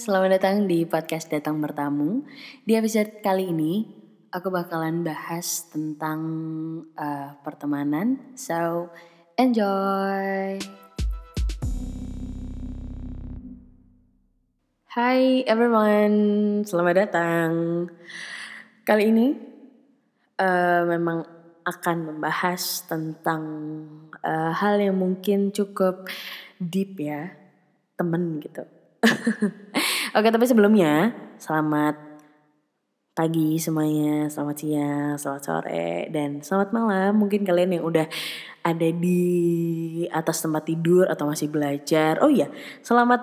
selamat datang di podcast Datang Bertamu. Di episode kali ini, aku bakalan bahas tentang uh, pertemanan. So, enjoy! Hai everyone, selamat datang. Kali ini uh, memang akan membahas tentang uh, hal yang mungkin cukup deep ya, temen gitu Oke, tapi sebelumnya selamat pagi semuanya, selamat siang, selamat sore, dan selamat malam. Mungkin kalian yang udah ada di atas tempat tidur atau masih belajar. Oh iya, selamat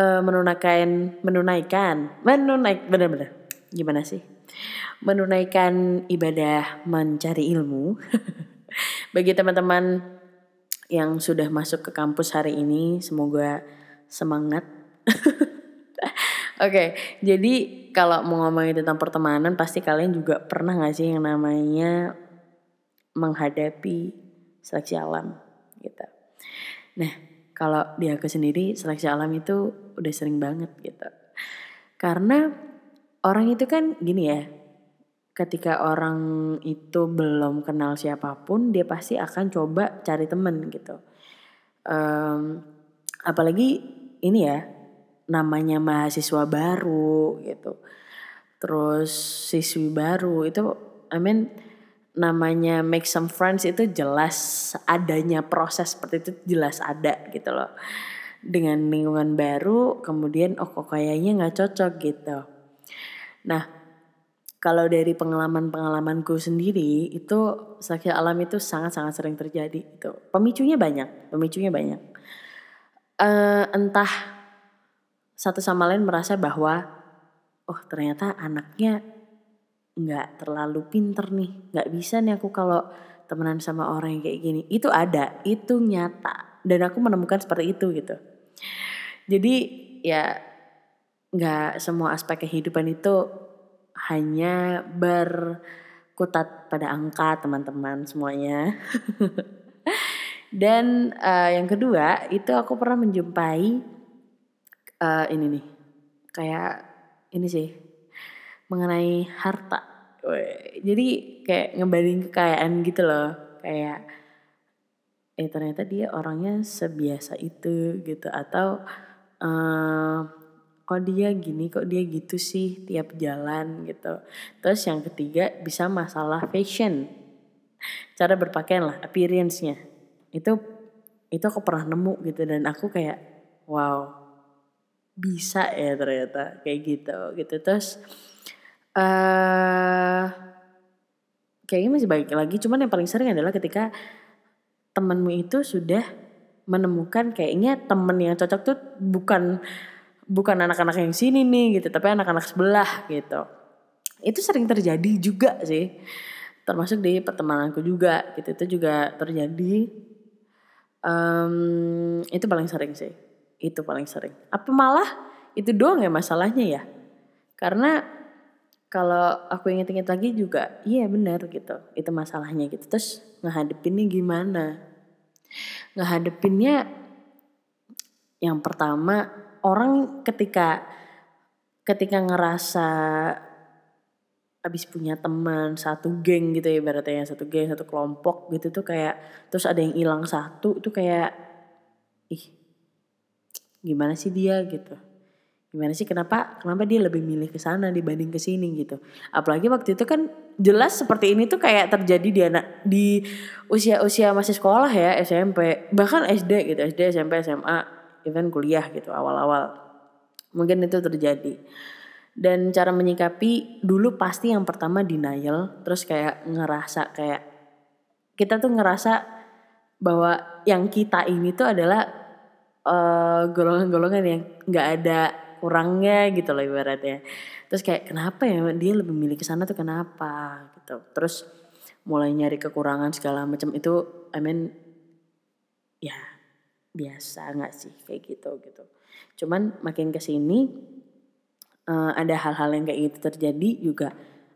uh, menunaikan, menunaikan, menunaik, bener-bener. Gimana sih? Menunaikan ibadah mencari ilmu. Bagi teman-teman yang sudah masuk ke kampus hari ini, semoga semangat. Oke, jadi kalau mau ngomongin tentang pertemanan pasti kalian juga pernah gak sih yang namanya menghadapi seleksi alam gitu. Nah, kalau di aku sendiri seleksi alam itu udah sering banget gitu. Karena orang itu kan gini ya, ketika orang itu belum kenal siapa pun dia pasti akan coba cari temen gitu. Um, apalagi ini ya namanya mahasiswa baru gitu. Terus siswi baru itu I mean namanya make some friends itu jelas adanya proses seperti itu jelas ada gitu loh. Dengan lingkungan baru kemudian oh kok kayaknya nggak cocok gitu. Nah kalau dari pengalaman-pengalamanku sendiri itu sakit alam itu sangat-sangat sering terjadi itu pemicunya banyak pemicunya banyak. Uh, entah satu sama lain merasa bahwa oh ternyata anaknya nggak terlalu pinter nih. Nggak bisa nih aku kalau temenan sama orang yang kayak gini. Itu ada itu nyata. Dan aku menemukan seperti itu gitu. Jadi ya nggak semua aspek kehidupan itu hanya berkutat pada angka teman-teman semuanya. Dan uh, yang kedua itu aku pernah menjumpai uh, ini nih. Kayak ini sih. Mengenai harta. Jadi kayak ngebanding kekayaan gitu loh. Kayak eh ternyata dia orangnya sebiasa itu gitu. Atau uh, kok dia gini kok dia gitu sih tiap jalan gitu. Terus yang ketiga bisa masalah fashion. Cara berpakaian lah appearance-nya. Itu itu aku pernah nemu gitu. Dan aku kayak wow bisa ya ternyata kayak gitu gitu. Terus uh, kayaknya masih baik lagi. Cuman yang paling sering adalah ketika temenmu itu sudah menemukan kayaknya temen yang cocok tuh bukan bukan anak-anak yang sini nih gitu tapi anak-anak sebelah gitu. Itu sering terjadi juga sih. Termasuk di pertemananku juga gitu. Itu juga terjadi. Um, itu paling sering sih. Itu paling sering. Apa malah itu doang ya masalahnya ya? Karena kalau aku inget-inget lagi juga, iya benar gitu. Itu masalahnya gitu. Terus ngehadepinnya gimana? Ngehadepinnya yang pertama orang ketika ketika ngerasa abis punya teman satu geng gitu ya ibaratnya satu geng satu kelompok gitu tuh kayak terus ada yang hilang satu itu kayak gimana sih dia gitu. Gimana sih kenapa kenapa dia lebih milih ke sana dibanding ke sini gitu. Apalagi waktu itu kan jelas seperti ini tuh kayak terjadi di anak di usia-usia masih sekolah ya SMP bahkan SD gitu. SD SMP SMA even kuliah gitu awal-awal. Mungkin itu terjadi. Dan cara menyikapi dulu pasti yang pertama denial terus kayak ngerasa kayak kita tuh ngerasa bahwa yang kita ini tuh adalah eh, golongan-golongan yang nggak ada kurangnya gitu loh ibaratnya. Terus kayak kenapa ya? Dia lebih milih ke sana tuh kenapa? Gitu. Terus mulai nyari kekurangan segala macam itu I mean ya biasa nggak sih kayak gitu gitu. Cuman makin ke sini uh, ada hal-hal yang kayak gitu terjadi juga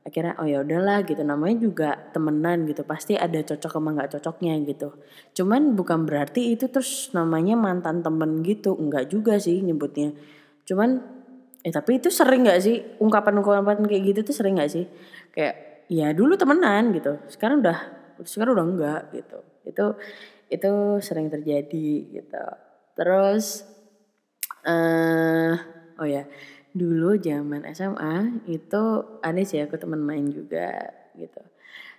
akhirnya oh ya udahlah gitu. Namanya juga temenan gitu. Pasti ada cocok sama nggak cocoknya gitu. Cuman bukan berarti itu terus namanya mantan temen gitu. Enggak juga sih nyebutnya. Cuman eh tapi itu sering nggak sih? Ungkapan-ungkapan kayak gitu tuh sering nggak sih? Kayak ya dulu temenan gitu. Sekarang udah sekarang udah enggak gitu. Itu itu sering terjadi gitu. Terus eh uh, oh ya dulu zaman SMA itu ada sih aku teman main juga gitu.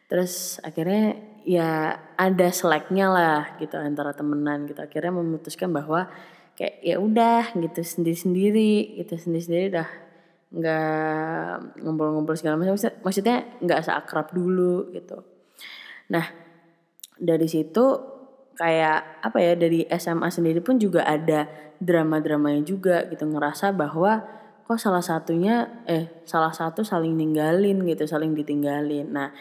Terus akhirnya ya ada seleknya lah gitu antara temenan gitu. Akhirnya memutuskan bahwa kayak ya udah gitu sendiri-sendiri gitu sendiri-sendiri dah nggak ngumpul-ngumpul segala macam. Maksudnya nggak seakrab dulu gitu. Nah dari situ kayak apa ya dari SMA sendiri pun juga ada drama-dramanya juga gitu. Ngerasa bahwa kok salah satunya eh salah satu saling ninggalin gitu saling ditinggalin nah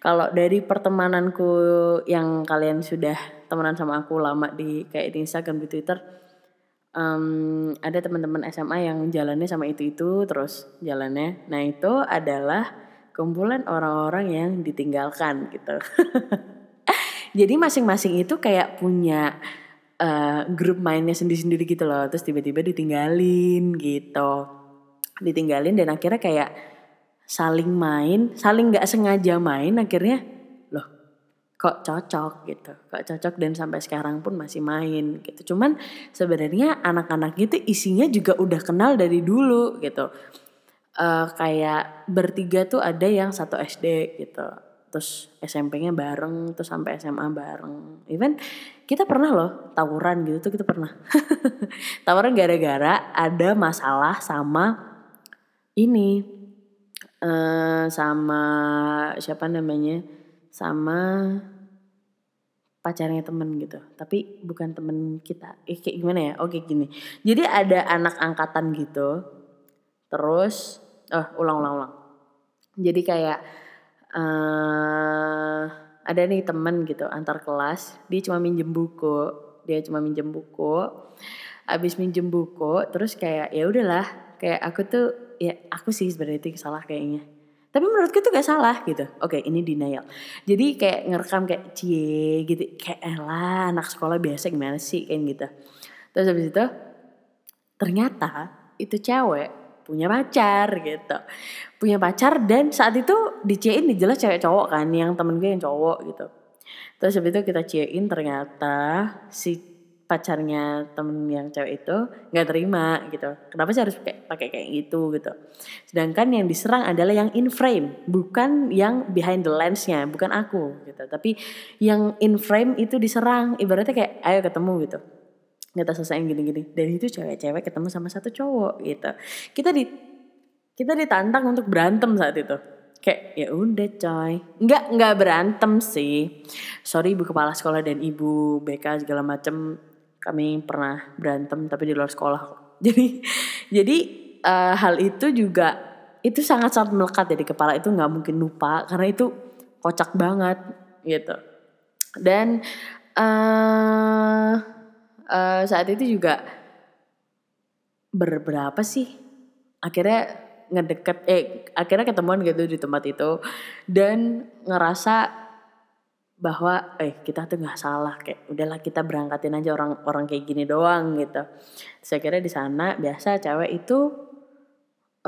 kalau dari pertemananku yang kalian sudah temenan sama aku lama di kayak di Instagram di Twitter um, ada teman-teman SMA yang jalannya sama itu-itu terus jalannya. Nah itu adalah kumpulan orang-orang yang ditinggalkan gitu. Jadi masing-masing itu kayak punya uh, grup mainnya sendiri-sendiri gitu loh. Terus tiba-tiba ditinggalin gitu. Ditinggalin dan akhirnya kayak saling main, saling nggak sengaja main akhirnya kok cocok gitu kok cocok dan sampai sekarang pun masih main gitu. Cuman sebenarnya anak-anak itu isinya juga udah kenal dari dulu gitu. Uh, kayak bertiga tuh ada yang satu SD gitu terus SMP-nya bareng terus sampai SMA bareng. Even kita pernah loh tawuran gitu tuh kita pernah. Tawuran gara-gara ada masalah sama ini uh, sama siapa namanya? Sama pacarnya temen gitu. Tapi bukan temen kita. Eh kayak gimana ya? Oke gini. Jadi ada anak angkatan gitu. Terus oh ulang ulang ulang. Jadi kayak uh, ada nih temen gitu antar kelas. Dia cuma minjem buku dia cuma minjem buku abis minjem buku terus kayak ya udahlah kayak aku tuh ya aku sih sebenarnya itu salah kayaknya tapi menurutku itu gak salah gitu. Oke, ini denial. Jadi kayak ngerekam kayak cie gitu. Kayak elah anak sekolah biasa gimana sih kayak gitu. Terus habis itu ternyata itu cewek punya pacar gitu. Punya pacar dan saat itu diciein jelas cewek cowok kan yang temen gue yang cowok gitu. Terus habis itu kita ciein ternyata si pacarnya temen yang cewek itu nggak terima gitu. Kenapa sih harus pakai pakai kayak gitu gitu. Sedangkan yang diserang adalah yang in frame, bukan yang behind the lensnya, bukan aku gitu. Tapi yang in frame itu diserang, ibaratnya kayak ayo ketemu gitu. Kita selesaiin gini-gini. Dan itu cewek-cewek ketemu sama satu cowok gitu. Kita di kita ditantang untuk berantem saat itu kayak ya udah coy. Nggak nggak berantem sih. Sorry ibu kepala sekolah dan ibu BK segala macem. Kami pernah berantem tapi di luar sekolah jadi jadi uh, hal itu juga itu sangat sangat melekat ya di kepala. Itu nggak mungkin lupa karena itu kocak banget gitu. Dan uh, uh, saat itu juga berberapa sih? Akhirnya ngedeket eh akhirnya ketemuan gitu di tempat itu. Dan ngerasa bahwa eh kita tuh nggak salah kayak udahlah kita berangkatin aja orang orang kayak gini doang gitu. Saya kira di sana biasa cewek itu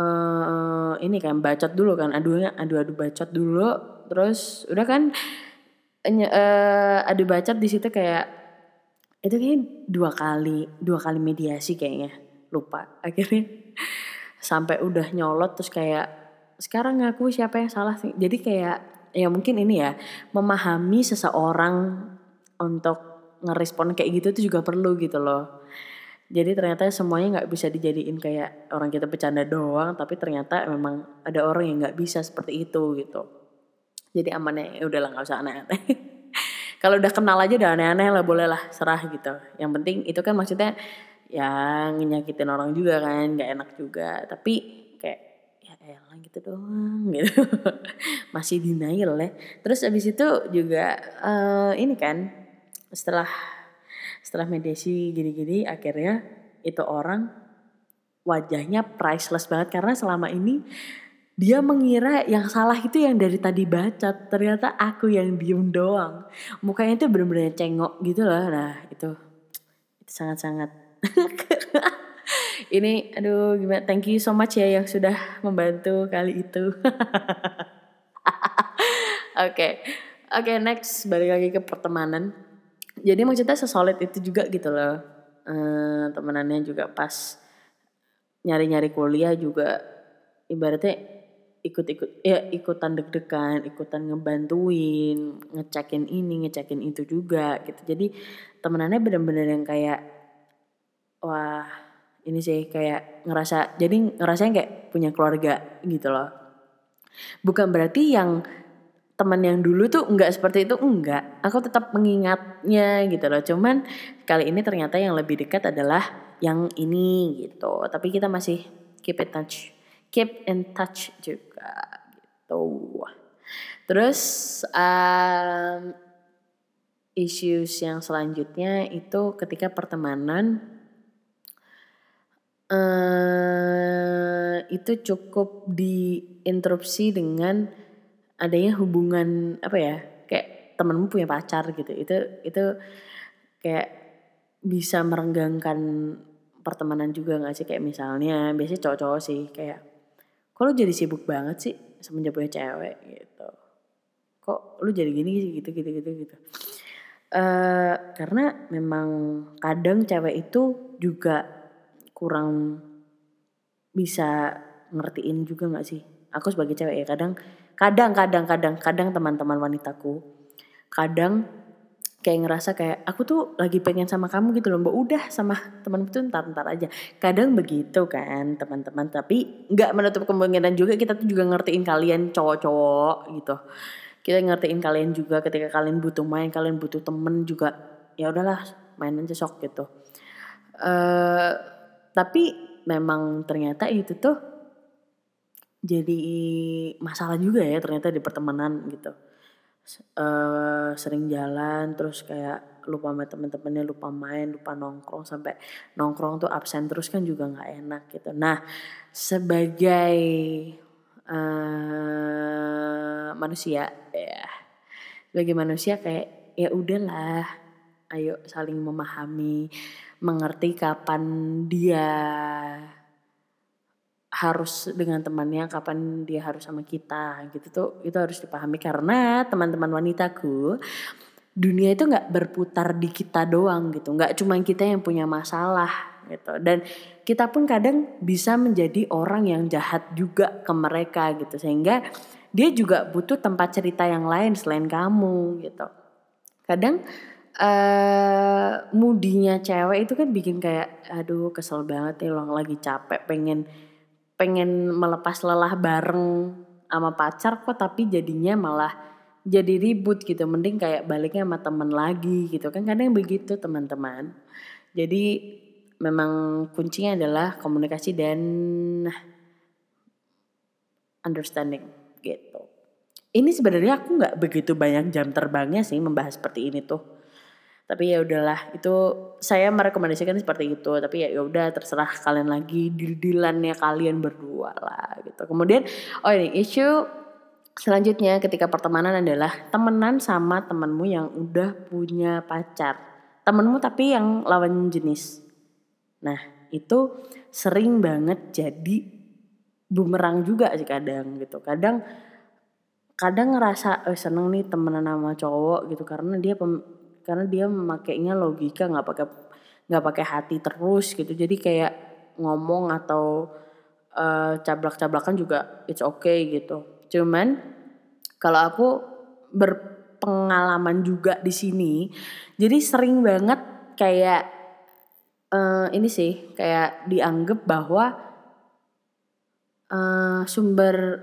uh, ini kan bacot dulu kan adunya adu adu bacot dulu. Terus udah kan uh, adu bacot di situ kayak itu kayak dua kali dua kali mediasi kayaknya lupa. Akhirnya sampai udah nyolot terus kayak sekarang ngaku siapa yang salah sih? Jadi kayak ya mungkin ini ya memahami seseorang untuk ngerespon kayak gitu itu juga perlu gitu loh. Jadi ternyata semuanya nggak bisa dijadiin kayak orang kita bercanda doang tapi ternyata memang ada orang yang nggak bisa seperti itu gitu. Jadi amannya ya udahlah nggak usah aneh-aneh. Kalau udah kenal aja udah aneh-aneh lah boleh lah serah gitu. Yang penting itu kan maksudnya yang nyakitin orang juga kan nggak enak juga. Tapi elah gitu doang gitu. Masih denial ya. Terus abis itu juga uh, ini kan setelah setelah mediasi gini-gini akhirnya itu orang wajahnya priceless banget. Karena selama ini dia mengira yang salah itu yang dari tadi baca ternyata aku yang diem doang. Mukanya itu bener-bener cengok gitu loh. Nah itu sangat-sangat ini aduh gimana? Thank you so much ya yang sudah membantu kali itu. Oke oke okay, next balik lagi ke pertemanan. Jadi maksudnya sesolid itu juga gitu loh. Uh, temenannya juga pas nyari-nyari kuliah juga ibaratnya ikut-ikut ya ikutan deg-degan, ikutan ngebantuin, ngecekin ini, ngecekin itu juga gitu. Jadi temenannya bener-bener yang kayak wah ini sih kayak ngerasa jadi ngerasain kayak punya keluarga gitu loh. Bukan berarti yang teman yang dulu tuh enggak seperti itu enggak. Aku tetap mengingatnya gitu loh. Cuman kali ini ternyata yang lebih dekat adalah yang ini gitu. Tapi kita masih keep in touch keep in touch juga gitu. Terus um, issues yang selanjutnya itu ketika pertemanan uh, itu cukup diinterupsi dengan adanya hubungan apa ya kayak temenmu punya pacar gitu. Itu itu kayak bisa merenggangkan pertemanan juga gak sih? Kayak misalnya biasanya cowok-cowok sih kayak kok lu jadi sibuk banget sih semenjak punya cewek? Gitu. Kok lu jadi gini gitu gitu gitu gitu. Uh, karena memang kadang cewek itu juga kurang bisa ngertiin juga nggak sih? Aku sebagai cewek ya kadang kadang kadang kadang kadang teman-teman wanitaku kadang kayak ngerasa kayak aku tuh lagi pengen sama kamu gitu loh mbak. Udah sama teman tuh ntar ntar aja. Kadang begitu kan teman-teman. Tapi nggak menutup kemungkinan juga kita tuh juga ngertiin kalian cowok-cowok gitu. Kita ngertiin kalian juga ketika kalian butuh main kalian butuh temen juga ya udahlah main aja sok gitu. Uh, tapi memang ternyata itu tuh jadi masalah juga ya ternyata di pertemanan gitu. Uh, sering jalan terus kayak lupa sama temen-temennya lupa main lupa nongkrong sampai nongkrong tuh absen terus kan juga nggak enak gitu. Nah sebagai uh, manusia ya sebagai manusia kayak ya udahlah ayo saling memahami mengerti kapan dia harus dengan temannya kapan dia harus sama kita gitu tuh itu harus dipahami. Karena teman-teman wanitaku dunia itu nggak berputar di kita doang gitu. Nggak cuma kita yang punya masalah gitu. Dan kita pun kadang bisa menjadi orang yang jahat juga ke mereka gitu. Sehingga dia juga butuh tempat cerita yang lain selain kamu gitu. Kadang uh, mudinya cewek itu kan bikin kayak aduh kesel banget nih lo lagi capek pengen pengen melepas lelah bareng sama pacar kok tapi jadinya malah jadi ribut gitu. Mending kayak baliknya sama temen lagi gitu kan. Kadang begitu teman-teman. Jadi memang kuncinya adalah komunikasi dan understanding gitu. Ini sebenarnya aku nggak begitu banyak jam terbangnya sih membahas seperti ini tuh tapi ya udahlah itu saya merekomendasikan seperti itu. Tapi ya, ya udah terserah kalian lagi deal-dealannya kalian berdua lah gitu. Kemudian oh ini isu selanjutnya ketika pertemanan adalah temenan sama temenmu yang udah punya pacar. Temenmu tapi yang lawan jenis. Nah itu sering banget jadi bumerang juga sih kadang gitu. Kadang kadang ngerasa oh, seneng nih temenan sama cowok gitu. Karena dia pem, karena dia memakainya logika nggak pakai nggak pakai hati terus gitu. Jadi kayak ngomong atau uh, cablak-cablakan juga it's okay gitu. Cuman kalau aku berpengalaman juga di sini jadi sering banget kayak uh, ini sih kayak dianggap bahwa uh, sumber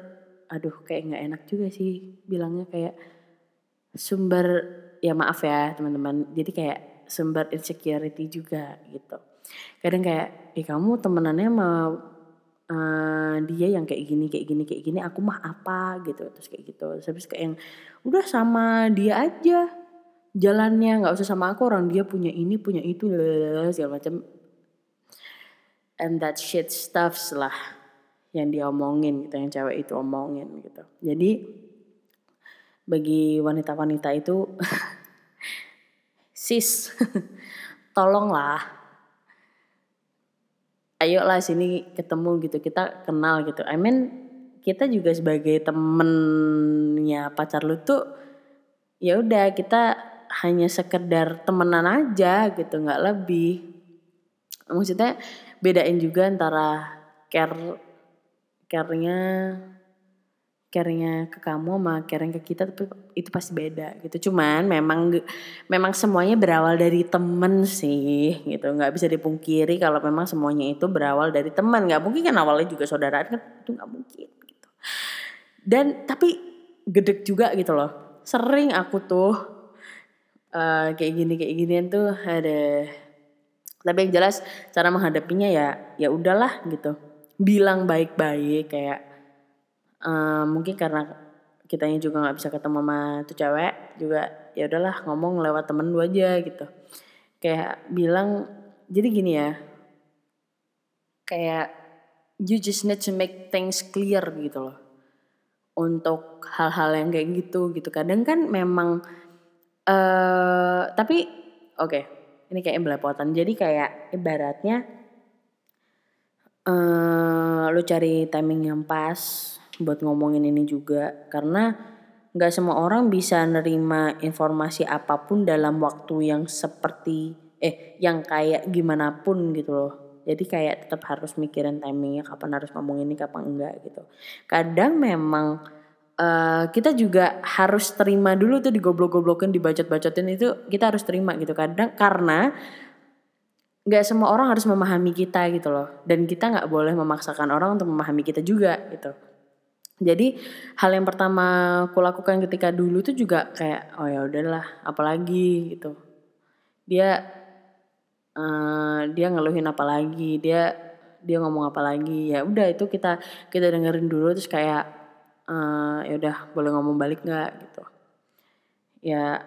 aduh kayak nggak enak juga sih bilangnya kayak sumber ya maaf ya teman-teman. Jadi kayak sumber insecurity juga gitu. Kadang kayak eh kamu temenannya sama uh, dia yang kayak gini kayak gini kayak gini aku mah apa? Gitu terus kayak gitu. Terus habis kayak yang udah sama dia aja jalannya nggak usah sama aku orang dia punya ini punya itu segala macam. And that shit stuffs lah yang dia omongin gitu yang cewek itu omongin gitu. Jadi bagi wanita-wanita itu sis tolonglah. Ayo lah sini ketemu gitu kita kenal gitu. I mean kita juga sebagai temennya pacar lu tuh ya udah kita hanya sekedar temenan aja gitu nggak lebih. Maksudnya bedain juga antara care care-nya care-nya ke kamu sama care ke kita itu, itu pasti beda gitu. Cuman memang memang semuanya berawal dari temen sih gitu. nggak bisa dipungkiri kalau memang semuanya itu berawal dari teman. nggak mungkin kan awalnya juga saudara kan itu nggak mungkin gitu. Dan tapi gedek juga gitu loh. Sering aku tuh uh, kayak gini kayak ginian tuh ada tapi yang jelas cara menghadapinya ya ya udahlah gitu. Bilang baik-baik kayak uh, mungkin karena kitanya juga nggak bisa ketemu sama tuh cewek juga ya udahlah ngomong lewat temen lu aja gitu. Kayak bilang jadi gini ya kayak you just need to make things clear gitu loh. Untuk hal-hal yang kayak gitu gitu. Kadang kan memang uh, tapi oke okay, ini kayak belepotan. Jadi kayak ibaratnya uh, lu cari timing yang pas buat ngomongin ini juga. Karena nggak semua orang bisa nerima informasi apa pun dalam waktu yang seperti eh yang kayak gimana pun gitu loh. Jadi kayak tetap harus mikirin timingnya kapan harus ngomong ini kapan enggak gitu. Kadang memang uh, kita juga harus terima dulu tuh digoblok-goblokin dibacot-bacotin itu kita harus terima gitu. Kadang karena nggak semua orang harus memahami kita gitu loh. Dan kita nggak boleh memaksakan orang untuk memahami kita juga gitu jadi hal yang pertama aku lakukan ketika dulu tuh juga kayak oh ya udahlah apalagi gitu. Dia uh, dia ngeluhin apa lagi, dia dia ngomong apa lagi. Ya udah itu kita kita dengerin dulu terus kayak uh, ya udah boleh ngomong balik nggak gitu. Ya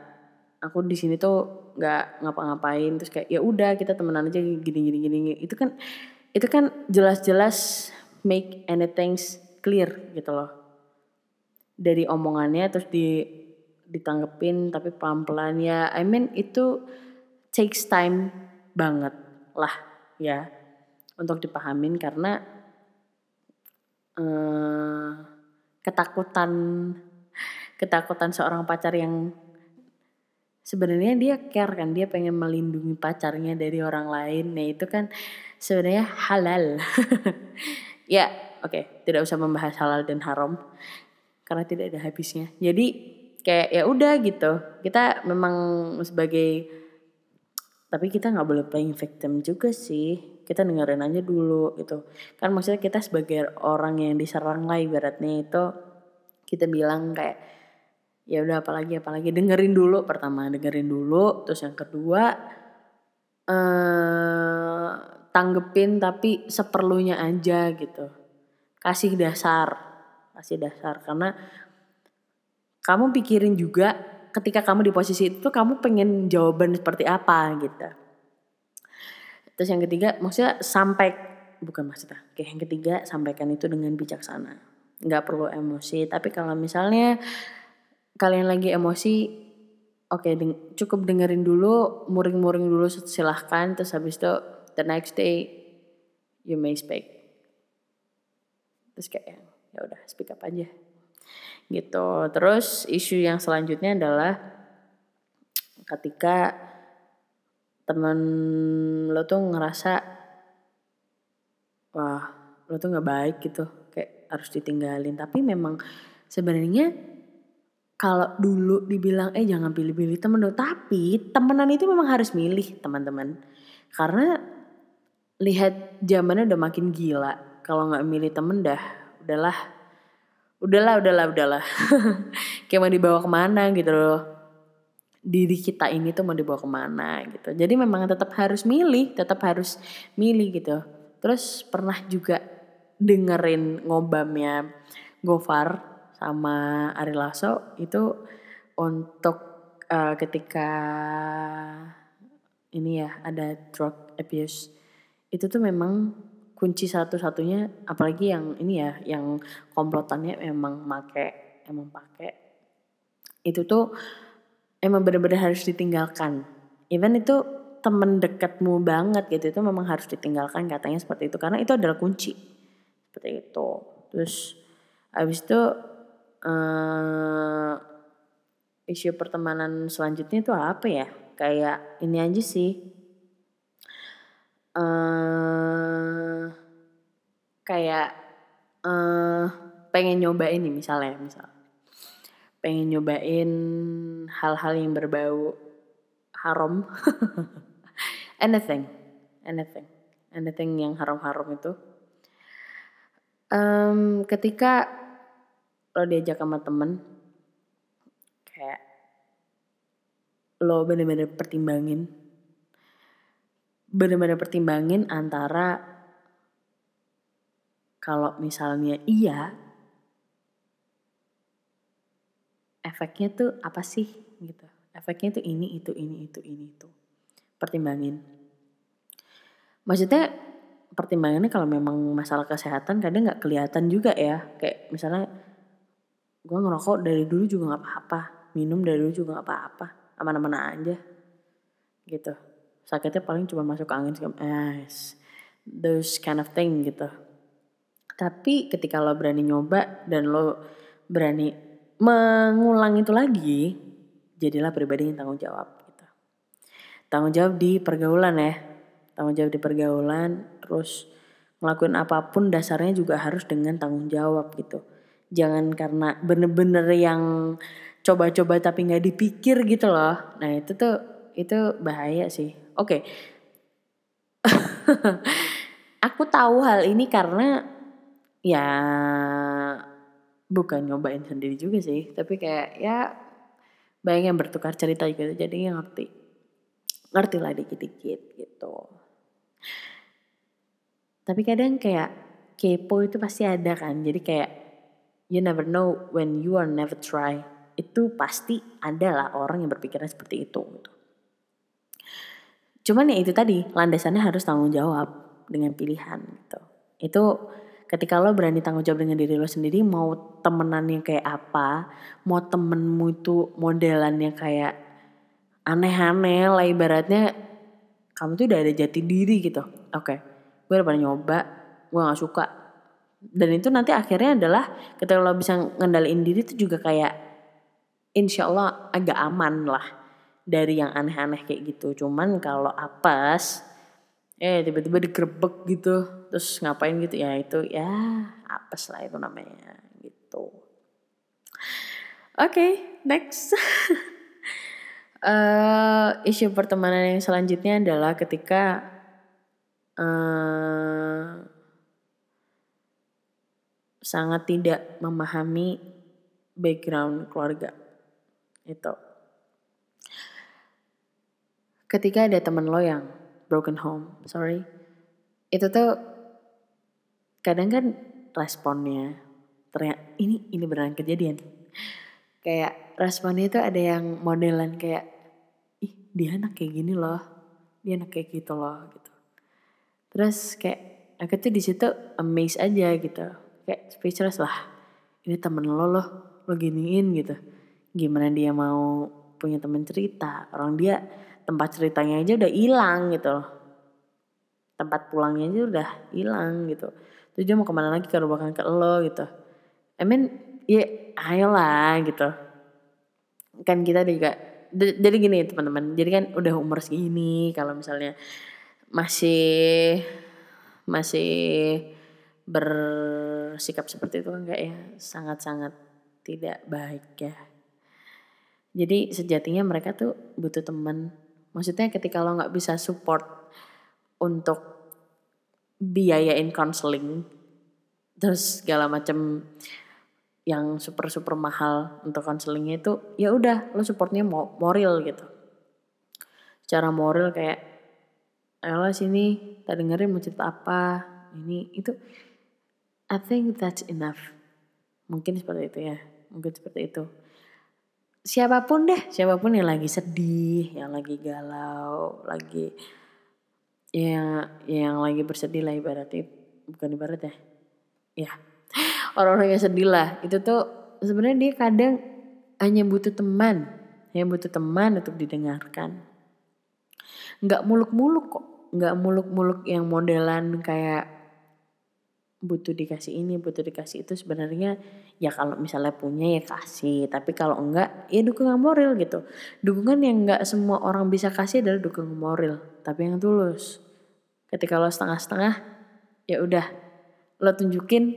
aku di sini tuh nggak ngapa-ngapain terus kayak ya udah kita temenan aja gini gini gini itu kan itu kan jelas-jelas make anything clear gitu loh. Dari omongannya terus di ditanggepin tapi pelan-pelan. Ya I mean itu takes time banget lah ya untuk dipahamin karena uh, ketakutan ketakutan seorang pacar yang sebenarnya dia care kan dia pengen melindungi pacarnya dari orang lain. Nah itu kan sebenarnya halal. Ya okay, tidak usah membahas halal dan haram karena tidak ada habisnya. Jadi kayak ya udah gitu. Kita memang sebagai tapi kita nggak boleh playing victim juga sih. Kita dengerin aja dulu gitu. Kan maksudnya kita sebagai orang yang diserang lah ibaratnya itu kita bilang kayak ya udah apalagi apalagi. Dengerin dulu pertama dengerin dulu terus yang kedua eh tanggepin tapi seperlunya aja gitu kasih dasar kasih dasar. Karena kamu pikirin juga ketika kamu di posisi itu kamu pengen jawaban seperti apa gitu. Terus yang ketiga maksudnya sampai bukan maksudnya kayak yang ketiga sampaikan itu dengan bijaksana. Nggak perlu emosi tapi kalau misalnya kalian lagi emosi oke okay, deng cukup dengerin dulu muring-muring dulu silahkan. Terus habis itu the next day you may speak terus kayak ya udah speak up aja. Gitu. Terus isu yang selanjutnya adalah ketika temen lo tuh ngerasa wah lo tuh nggak baik gitu. Kayak harus ditinggalin. Tapi memang sebenarnya kalau dulu dibilang eh jangan pilih-pilih temen lo tapi temenan itu memang harus milih teman-teman. Karena lihat zamannya udah makin gila kalau nggak milih temen dah udahlah. Udahlah udahlah udahlah. Kayak mau dibawa ke mana gitu loh. Diri kita ini tuh mau dibawa ke mana gitu. Jadi memang tetap harus milih tetap harus milih gitu. Terus pernah juga dengerin ngobamnya Gofar sama Ari Lasso itu untuk uh, ketika ini ya ada drug abuse. Itu tuh memang kunci satu-satunya apalagi yang ini ya yang komplotannya emang make emang pakai itu tuh emang bener-bener harus ditinggalkan. Even itu temen dekatmu banget gitu itu memang harus ditinggalkan katanya seperti itu karena itu adalah kunci. Seperti itu. Terus abis itu uh, isu pertemanan selanjutnya itu apa ya? Kayak ini aja sih uh, kayak uh, pengen nyobain nih misalnya misal. Pengen nyobain hal-hal yang berbau haram. Anything anything anything yang haram-haram itu. Um, ketika lo diajak sama temen kayak lo bener-bener pertimbangin bener-bener pertimbangin antara kalau misalnya iya efeknya tuh apa sih gitu. Efeknya tuh ini itu ini itu ini itu. Pertimbangin. Maksudnya pertimbangannya kalau memang masalah kesehatan kadang nggak kelihatan juga ya. Kayak misalnya gue ngerokok dari dulu juga nggak apa-apa. Minum dari dulu juga nggak apa-apa. Aman-aman aja. Gitu sakitnya paling cuma masuk angin segala eh, those kind of thing gitu tapi ketika lo berani nyoba dan lo berani mengulang itu lagi jadilah pribadi yang tanggung jawab gitu. Tanggung jawab di pergaulan ya. Tanggung jawab di pergaulan terus ngelakuin apa pun dasarnya juga harus dengan tanggung jawab gitu. Jangan karena bener-bener yang coba-coba tapi nggak dipikir gitu loh. Nah itu tuh itu bahaya sih. Oke. Okay. Aku tahu hal ini karena ya bukan nyobain sendiri juga sih, tapi kayak ya banyak yang bertukar cerita gitu jadi ngerti ngerti lah dikit-dikit gitu tapi kadang kayak kepo itu pasti ada kan jadi kayak you never know when you are never try itu pasti ada lah orang yang berpikiran seperti itu gitu. Cuman ya itu tadi landasannya harus tanggung jawab dengan pilihan gitu. Itu ketika lo berani tanggung jawab dengan diri lo sendiri mau temenannya kayak apa mau temenmu itu modelannya kayak aneh-aneh lah ibaratnya kamu tuh udah ada jati diri gitu. Oke okay, gue udah pernah nyoba gue gak suka. Dan itu nanti akhirnya adalah ketika lo bisa ngendaliin diri itu juga kayak insya Allah agak aman lah dari yang aneh-aneh kayak gitu. Cuman kalau apes eh tiba-tiba digerebek gitu terus ngapain gitu ya itu ya apes lah itu namanya gitu. Oke okay, next. Uh, isu pertemanan yang selanjutnya adalah ketika uh, sangat tidak memahami background keluarga itu ketika ada temen lo yang broken home, sorry. Itu tuh kadang kan responnya ternyata ini ini beneran kejadian. Kayak responnya itu ada yang modelan kayak ih dia anak kayak gini loh, dia anak kayak gitu loh gitu. Terus kayak aku tuh di situ amazed aja gitu, kayak speechless lah. Ini temen lo loh, lo giniin gitu. Gimana dia mau punya temen cerita, orang dia tempat ceritanya aja udah hilang gitu loh. Tempat pulangnya aja udah hilang gitu. Terus dia mau ke mana lagi kalau bahkan ke lo gitu. I mean ya ayolah gitu. Kan kita juga jadi gini teman-teman jadi kan udah umur segini kalau misalnya masih masih bersikap seperti itu kan kayak ya? Sangat-sangat tidak baik ya. Jadi sejatinya mereka tuh butuh teman Maksudnya ketika lo nggak bisa support untuk biayain counseling, terus segala macam yang super super mahal untuk counselingnya itu ya udah lo supportnya moral gitu. Secara moral kayak ayolah sini tak dengerin mau cerita apa ini itu I think that's enough. Mungkin seperti itu ya mungkin seperti itu siapa pun deh, siapa pun yang lagi sedih, yang lagi galau, lagi ya yang lagi bersedih lah ibaratnya bukan ibarat ya. Ya. Orang-orang yang sedih lah, itu tuh sebenarnya dia kadang hanya butuh teman, hanya butuh teman untuk didengarkan. nggak muluk-muluk kok nggak muluk-muluk yang modelan kayak butuh dikasih ini butuh dikasih itu sebenarnya ya kalau misalnya punya ya kasih tapi kalau enggak ya dukungan moral gitu. Dukungan yang enggak semua orang bisa kasih adalah dukungan moral tapi yang tulus. Ketika lo setengah-setengah ya udah lo tunjukin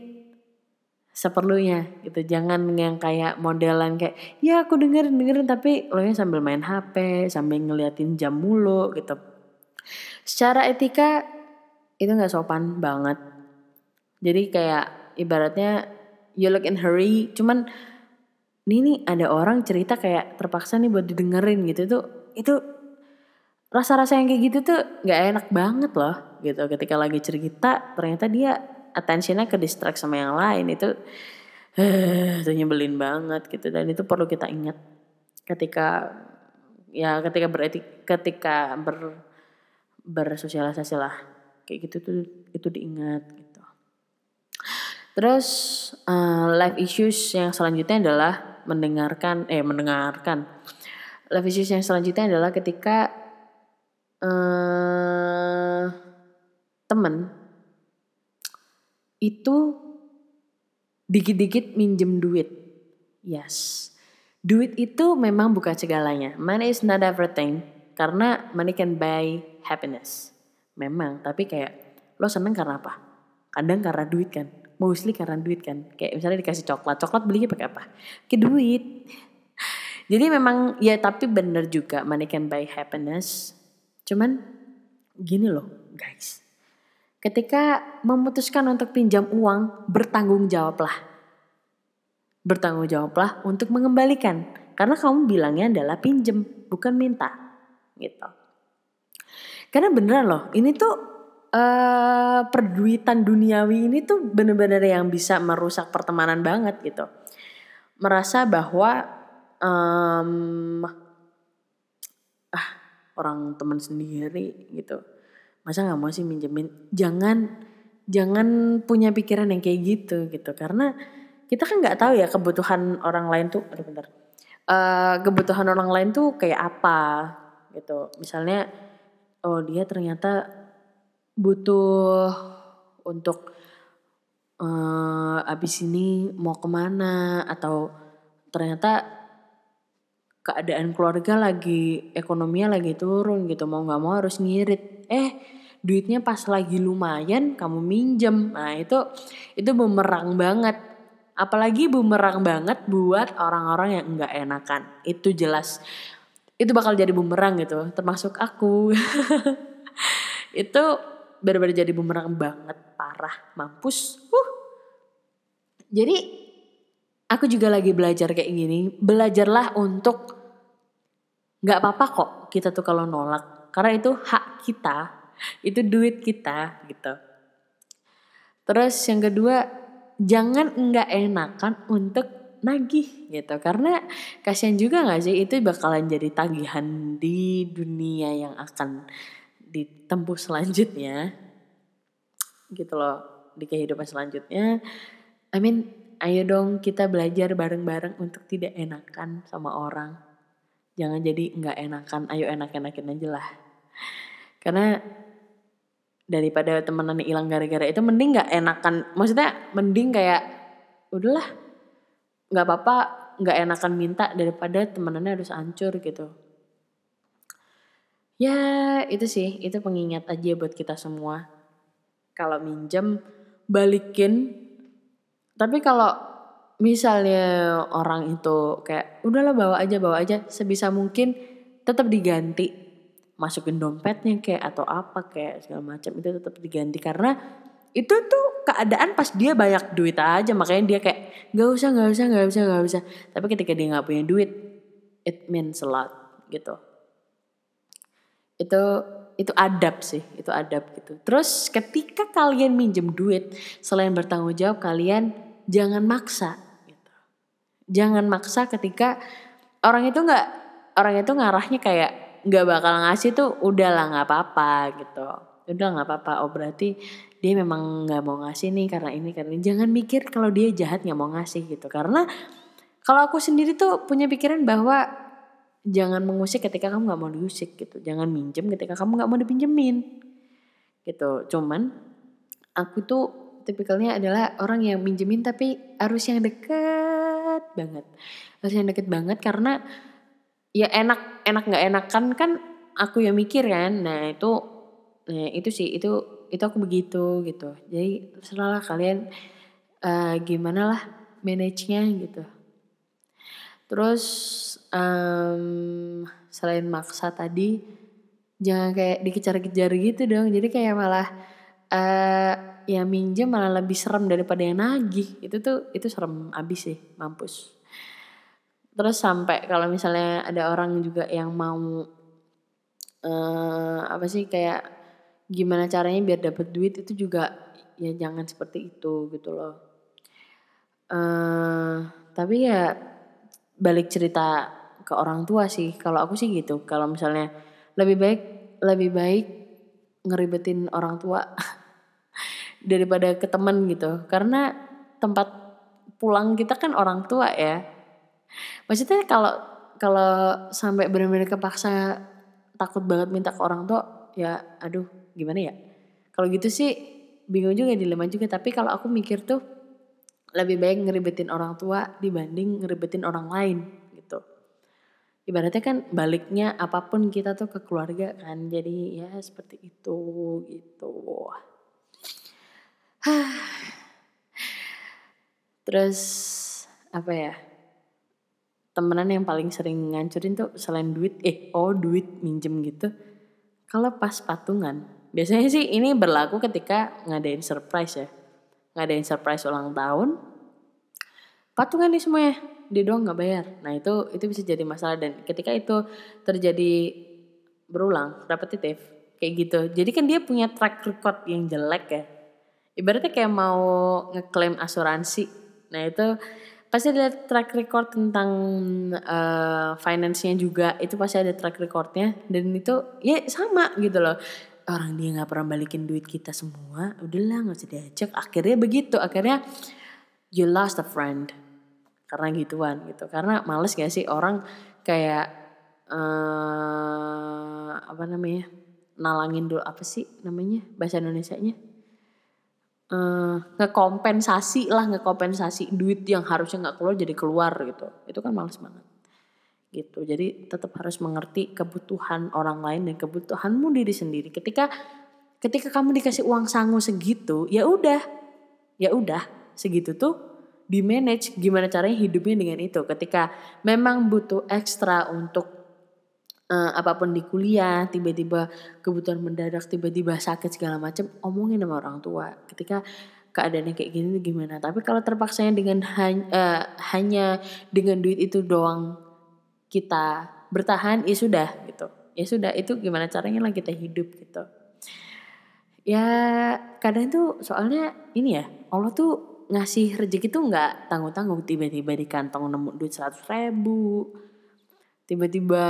seperlunya gitu. Jangan yang kayak modelan kayak ya aku dengerin dengerin tapi lo nya sambil main HP sambil ngeliatin jam mulu gitu. Secara etika itu nggak sopan banget jadi kayak ibaratnya you look in hurry cuman ini nih ada orang cerita kayak terpaksa nih buat didengerin gitu tuh itu rasa-rasa yang kayak gitu tuh nggak enak banget loh gitu. Ketika lagi cerita ternyata dia attentionnya ke distract sama yang lain itu uh, itu nyebelin banget gitu. Dan itu perlu kita ingat. Ketika ya ketika beretik ketika ber bersosialisasi lah kayak gitu tuh itu diingat Terus uh, life issues yang selanjutnya adalah mendengarkan eh mendengarkan. Life issues yang selanjutnya adalah ketika uh, temen itu dikit-dikit minjem duit. Yes. Duit itu memang bukan segalanya. Money is not everything. Karena money can buy happiness. Memang, tapi kayak lo seneng karena apa? Kadang karena duit kan mostly karena duit kan. Kayak misalnya dikasih coklat coklat belinya pakai apa? Ke duit. Jadi memang ya tapi bener juga money can buy happiness. Cuman gini loh guys. Ketika memutuskan untuk pinjam uang bertanggung jawablah. Bertanggung jawablah untuk mengembalikan. Karena kamu bilangnya adalah pinjem bukan minta. Gitu. Karena beneran loh ini tuh uh, perduitan duniawi ini tuh bener-bener yang bisa merusak pertemanan banget gitu. Merasa bahwa um, ah orang teman sendiri gitu. Masa nggak mau sih minjemin? Jangan jangan punya pikiran yang kayak gitu gitu karena kita kan nggak tahu ya kebutuhan orang lain tuh aduh bentar uh, kebutuhan orang lain tuh kayak apa gitu misalnya oh dia ternyata butuh untuk uh, abis ini mau ke mana atau ternyata keadaan keluarga lagi ekonominya lagi turun gitu mau nggak mau harus ngirit. Eh duitnya pas lagi lumayan kamu minjem. Nah itu itu bumerang banget. Apalagi bumerang banget buat orang-orang yang nggak enakan. Itu jelas. Itu bakal jadi bumerang gitu termasuk aku. Itu benar-benar jadi bumerang banget parah mampus. Uh jadi aku juga lagi belajar kayak gini belajarlah untuk nggak apa-apa kok kita tuh kalau nolak. Karena itu hak kita itu duit kita gitu. Terus yang kedua jangan nggak enakan untuk nagih gitu. Karena kasihan juga nggak sih itu bakalan jadi tagihan di dunia yang akan ditempuh selanjutnya gitu loh di kehidupan selanjutnya. I mean ayo dong kita belajar bareng-bareng untuk tidak enakan sama orang. Jangan jadi nggak enakan ayo enak-enakin aja lah. Karena daripada temenan hilang gara-gara itu mending nggak enakan. Maksudnya mending kayak udahlah nggak apa-apa nggak enakan minta daripada temenannya harus hancur gitu Ya itu sih, itu pengingat aja buat kita semua. Kalau minjem balikin. Tapi kalau misalnya orang itu kayak udahlah bawa aja bawa aja. Sebisa mungkin tetap diganti. Masukin dompetnya kayak atau apa kayak segala macam itu tetap diganti. Karena itu tuh keadaan pas dia banyak duit aja. Makanya dia kayak nggak usah nggak usah nggak usah nggak usah. Tapi ketika dia nggak punya duit it means a lot gitu itu itu adab sih itu adab gitu. Terus ketika kalian minjem duit selain bertanggung jawab kalian jangan maksa gitu. Jangan maksa ketika orang itu nggak orang itu ngarahnya kayak nggak bakal ngasih tuh udahlah nggak apa-apa gitu. Udah nggak apa-apa. Oh berarti dia memang nggak mau ngasih nih karena ini karena ini. Jangan mikir kalau dia jahat nggak mau ngasih gitu. Karena kalau aku sendiri tuh punya pikiran bahwa jangan mengusik ketika kamu nggak mau diusik gitu. Jangan minjem ketika kamu nggak mau dipinjemin. Gitu. Cuman aku tuh tipikalnya adalah orang yang minjemin tapi harus yang deket banget. Harus yang deket banget karena ya enak enak nggak enakan kan aku yang mikir kan. Nah itu nah itu sih. Itu itu aku begitu gitu. Jadi selalu kalian uh, gimana lah manage-nya gitu terus um, selain maksa tadi jangan kayak dikejar-kejar gitu dong. Jadi kayak malah uh, ya minjem malah lebih serem daripada yang nagih. Itu tuh itu serem abis sih mampus. Terus sampai kalau misalnya ada orang juga yang mau uh, apa sih kayak gimana caranya biar dapat duit itu juga ya jangan seperti itu gitu loh. Uh, tapi ya balik cerita ke orang tua sih. Kalau aku sih gitu. Kalau misalnya lebih baik lebih baik ngeribetin orang tua daripada ke teman gitu. Karena tempat pulang kita kan orang tua ya. Maksudnya kalau kalau sampai benar-benar kepaksa takut banget minta ke orang tua ya aduh gimana ya? Kalau gitu sih bingung juga dilema juga. Tapi kalau aku mikir tuh lebih baik ngeribetin orang tua dibanding ngeribetin orang lain ibaratnya kan baliknya apa pun kita tuh ke keluarga kan jadi ya seperti itu gitu. Terus apa ya temenan yang paling sering ngancurin tuh selain duit eh oh duit minjem gitu kalau pas patungan. Biasanya sih ini berlaku ketika ngadain surprise ya ngadain surprise ulang tahun patungan nih semuanya. Dia doang nggak bayar. Nah itu itu bisa jadi masalah. Dan ketika itu terjadi berulang repetitif kayak gitu. Jadi kan dia punya track record yang jelek ya. Ibaratnya kayak mau ngeklaim asuransi. Nah itu pasti ada track record tentang uh, finance-nya juga. Itu pasti ada track recordnya. Dan itu ya sama gitu loh orang dia nggak pernah balikin duit kita semua udahlah nggak usah diajak. Akhirnya begitu akhirnya you lost a friend. Karena gituan gitu. Karena males gak sih orang kayak uh, apa namanya nalangin dulu apa sih namanya bahasa Indonesia nya uh, ngekompensasi lah ngekompensasi duit yang harusnya nggak keluar jadi keluar gitu. Itu kan males banget gitu. Jadi tetap harus mengerti kebutuhan orang lain dan kebutuhanmu diri sendiri. Ketika ketika kamu dikasih uang sangu segitu ya udah ya udah segitu tuh di manage gimana caranya hidupnya dengan itu. Ketika memang butuh ekstra untuk uh, apa pun di kuliah tiba-tiba kebutuhan mendadak tiba-tiba sakit segala macam omongin sama orang tua. Ketika keadaannya kayak gini gimana? Tapi kalau terpaksanya dengan hanya, uh, hanya dengan duit itu doang kita bertahan ya sudah gitu. Ya sudah itu gimana caranya lah kita hidup gitu. Ya kadang tuh soalnya ini ya Allah tuh ngasih rezeki tuh nggak tanggung-tanggung. Tiba-tiba di kantong nemu duit seratus ribu tiba-tiba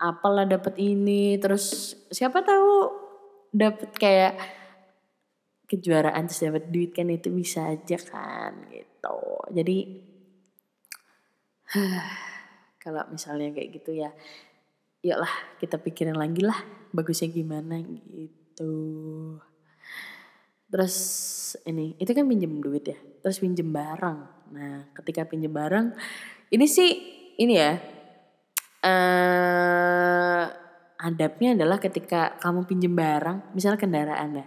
apalah dapat ini terus siapa tahu dapat kayak kejuaraan terus dapat duit kan itu bisa aja kan gitu. Jadi kalau misalnya kayak gitu ya yuklah kita pikirin lagi lah bagusnya gimana gitu. Terus ini itu kan pinjem duit ya terus pinjem barang. Nah ketika pinjem barang ini sih ini ya uh, adabnya adalah ketika kamu pinjem barang misalnya kendaraan ya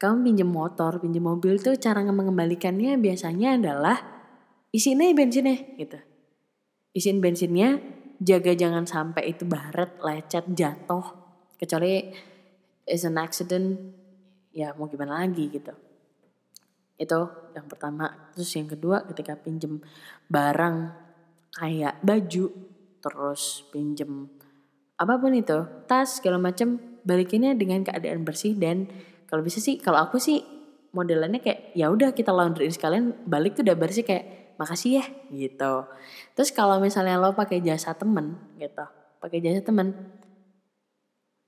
kamu pinjem motor pinjem mobil tuh cara mengembalikannya biasanya adalah isiin aja bensinnya gitu isiin bensinnya jaga jangan sampai itu baret lecet jatuh. Kecuali is an accident ya mau gimana lagi gitu. Itu yang pertama. Terus yang kedua ketika pinjem barang kayak baju terus pinjem apa pun itu tas segala macam balikinnya dengan keadaan bersih dan kalau bisa sih kalau aku sih modelannya kayak ya udah kita laundryin sekalian balik tuh udah bersih kayak makasih ya gitu terus kalau misalnya lo pakai jasa temen gitu pakai jasa temen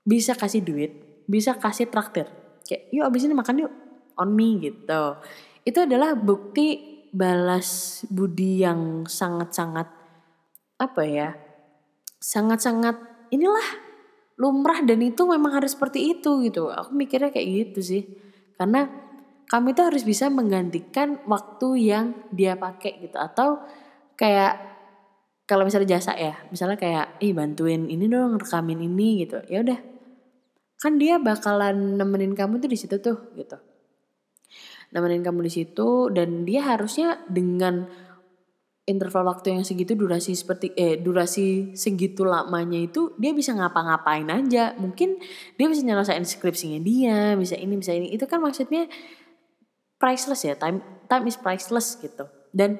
bisa kasih duit bisa kasih traktir kayak yuk abis ini makan yuk on me gitu itu adalah bukti balas budi yang sangat-sangat apa ya sangat-sangat inilah lumrah dan itu memang harus seperti itu gitu. Aku mikirnya kayak gitu sih. Karena kami itu harus bisa menggantikan waktu yang dia pakai gitu atau kayak kalau misalnya jasa ya, misalnya kayak ih bantuin ini dong rekamin ini gitu. Ya udah. Kan dia bakalan nemenin kamu tuh di situ tuh gitu. Nemenin kamu di situ dan dia harusnya dengan interval waktu yang segitu durasi seperti eh durasi segitu lamanya itu dia bisa ngapa-ngapain aja mungkin dia bisa nyelesain skripsinya dia bisa ini bisa ini itu kan maksudnya priceless ya time time is priceless gitu. Dan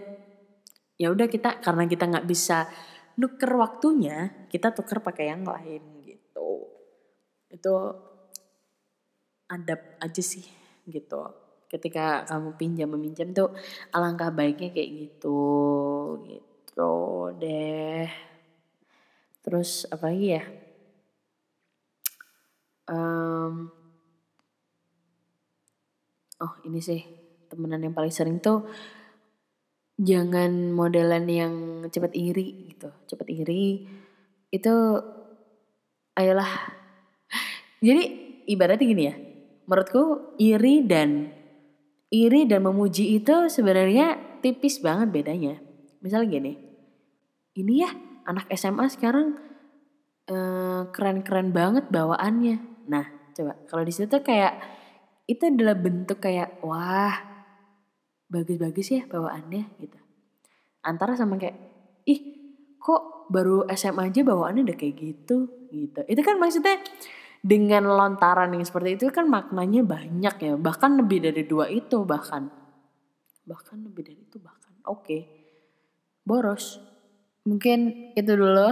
ya udah kita karena kita nggak bisa nuker waktunya kita tuker pakai yang lain gitu. Itu adab aja sih gitu. Ketika kamu pinjam meminjam tuh alangkah baiknya kayak gitu gitu deh. Terus apa lagi ya? Um, oh ini sih temenan yang paling sering tuh jangan modelan yang cepet iri gitu cepet iri itu ayolah jadi ibaratnya gini ya menurutku iri dan iri dan memuji itu sebenarnya tipis banget bedanya. Misalnya gini, ini ya anak SMA sekarang eh, keren-keren banget bawaannya. Nah, coba kalau di situ kayak itu adalah bentuk kayak wah bagus-bagus ya bawaannya gitu. Antara sama kayak ih kok baru SMA aja bawaannya udah kayak gitu gitu. Itu kan maksudnya dengan lontaran yang seperti itu kan maknanya banyak ya bahkan lebih dari dua itu bahkan bahkan lebih dari itu bahkan oke okay. boros mungkin itu dulu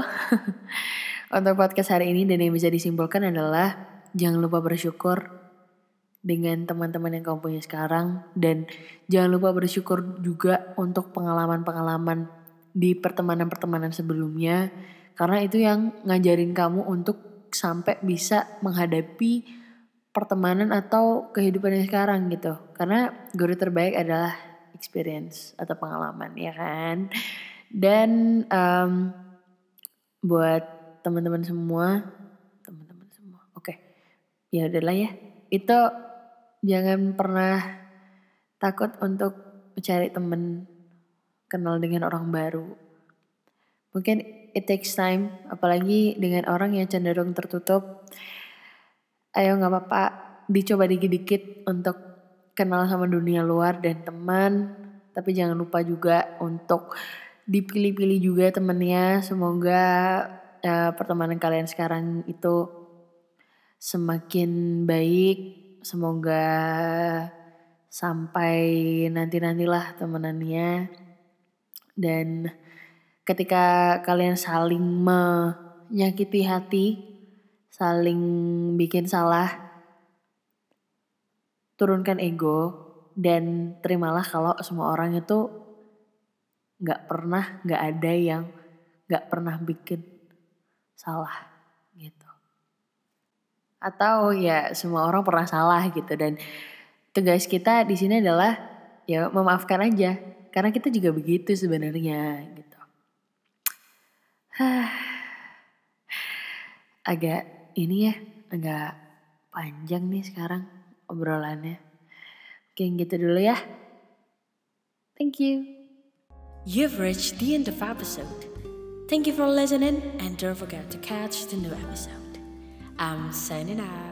untuk podcast hari ini dan yang bisa disimpulkan adalah jangan lupa bersyukur dengan teman-teman yang kamu punya sekarang dan jangan lupa bersyukur juga untuk pengalaman-pengalaman di pertemanan-pertemanan sebelumnya karena itu yang ngajarin kamu untuk sampai bisa menghadapi pertemanan atau kehidupan yang sekarang gitu. Karena guru terbaik adalah experience atau pengalaman ya kan. Dan um, buat teman-teman semua, teman-teman semua, oke, okay. ya udahlah ya. Itu jangan pernah takut untuk mencari teman, kenal dengan orang baru. Mungkin it takes time, apalagi dengan orang yang cenderung tertutup. Ayo nggak apa-apa, dicoba dikit-dikit untuk kenal sama dunia luar dan teman. Tapi jangan lupa juga untuk dipilih-pilih juga temennya. Semoga uh, pertemanan kalian sekarang itu semakin baik. Semoga sampai nanti-nantilah temenannya. Dan ketika kalian saling menyakiti hati, saling bikin salah, turunkan ego dan terimalah kalau semua orang itu nggak pernah nggak ada yang nggak pernah bikin salah atau ya semua orang pernah salah gitu dan tugas kita di sini adalah ya memaafkan aja karena kita juga begitu sebenarnya gitu agak ini ya, agak panjang nih sekarang obrolannya. Oke gitu dulu ya. Thank you. You've reached the end of episode. Thank you for listening and don't forget to catch the new episode. I'm signing out.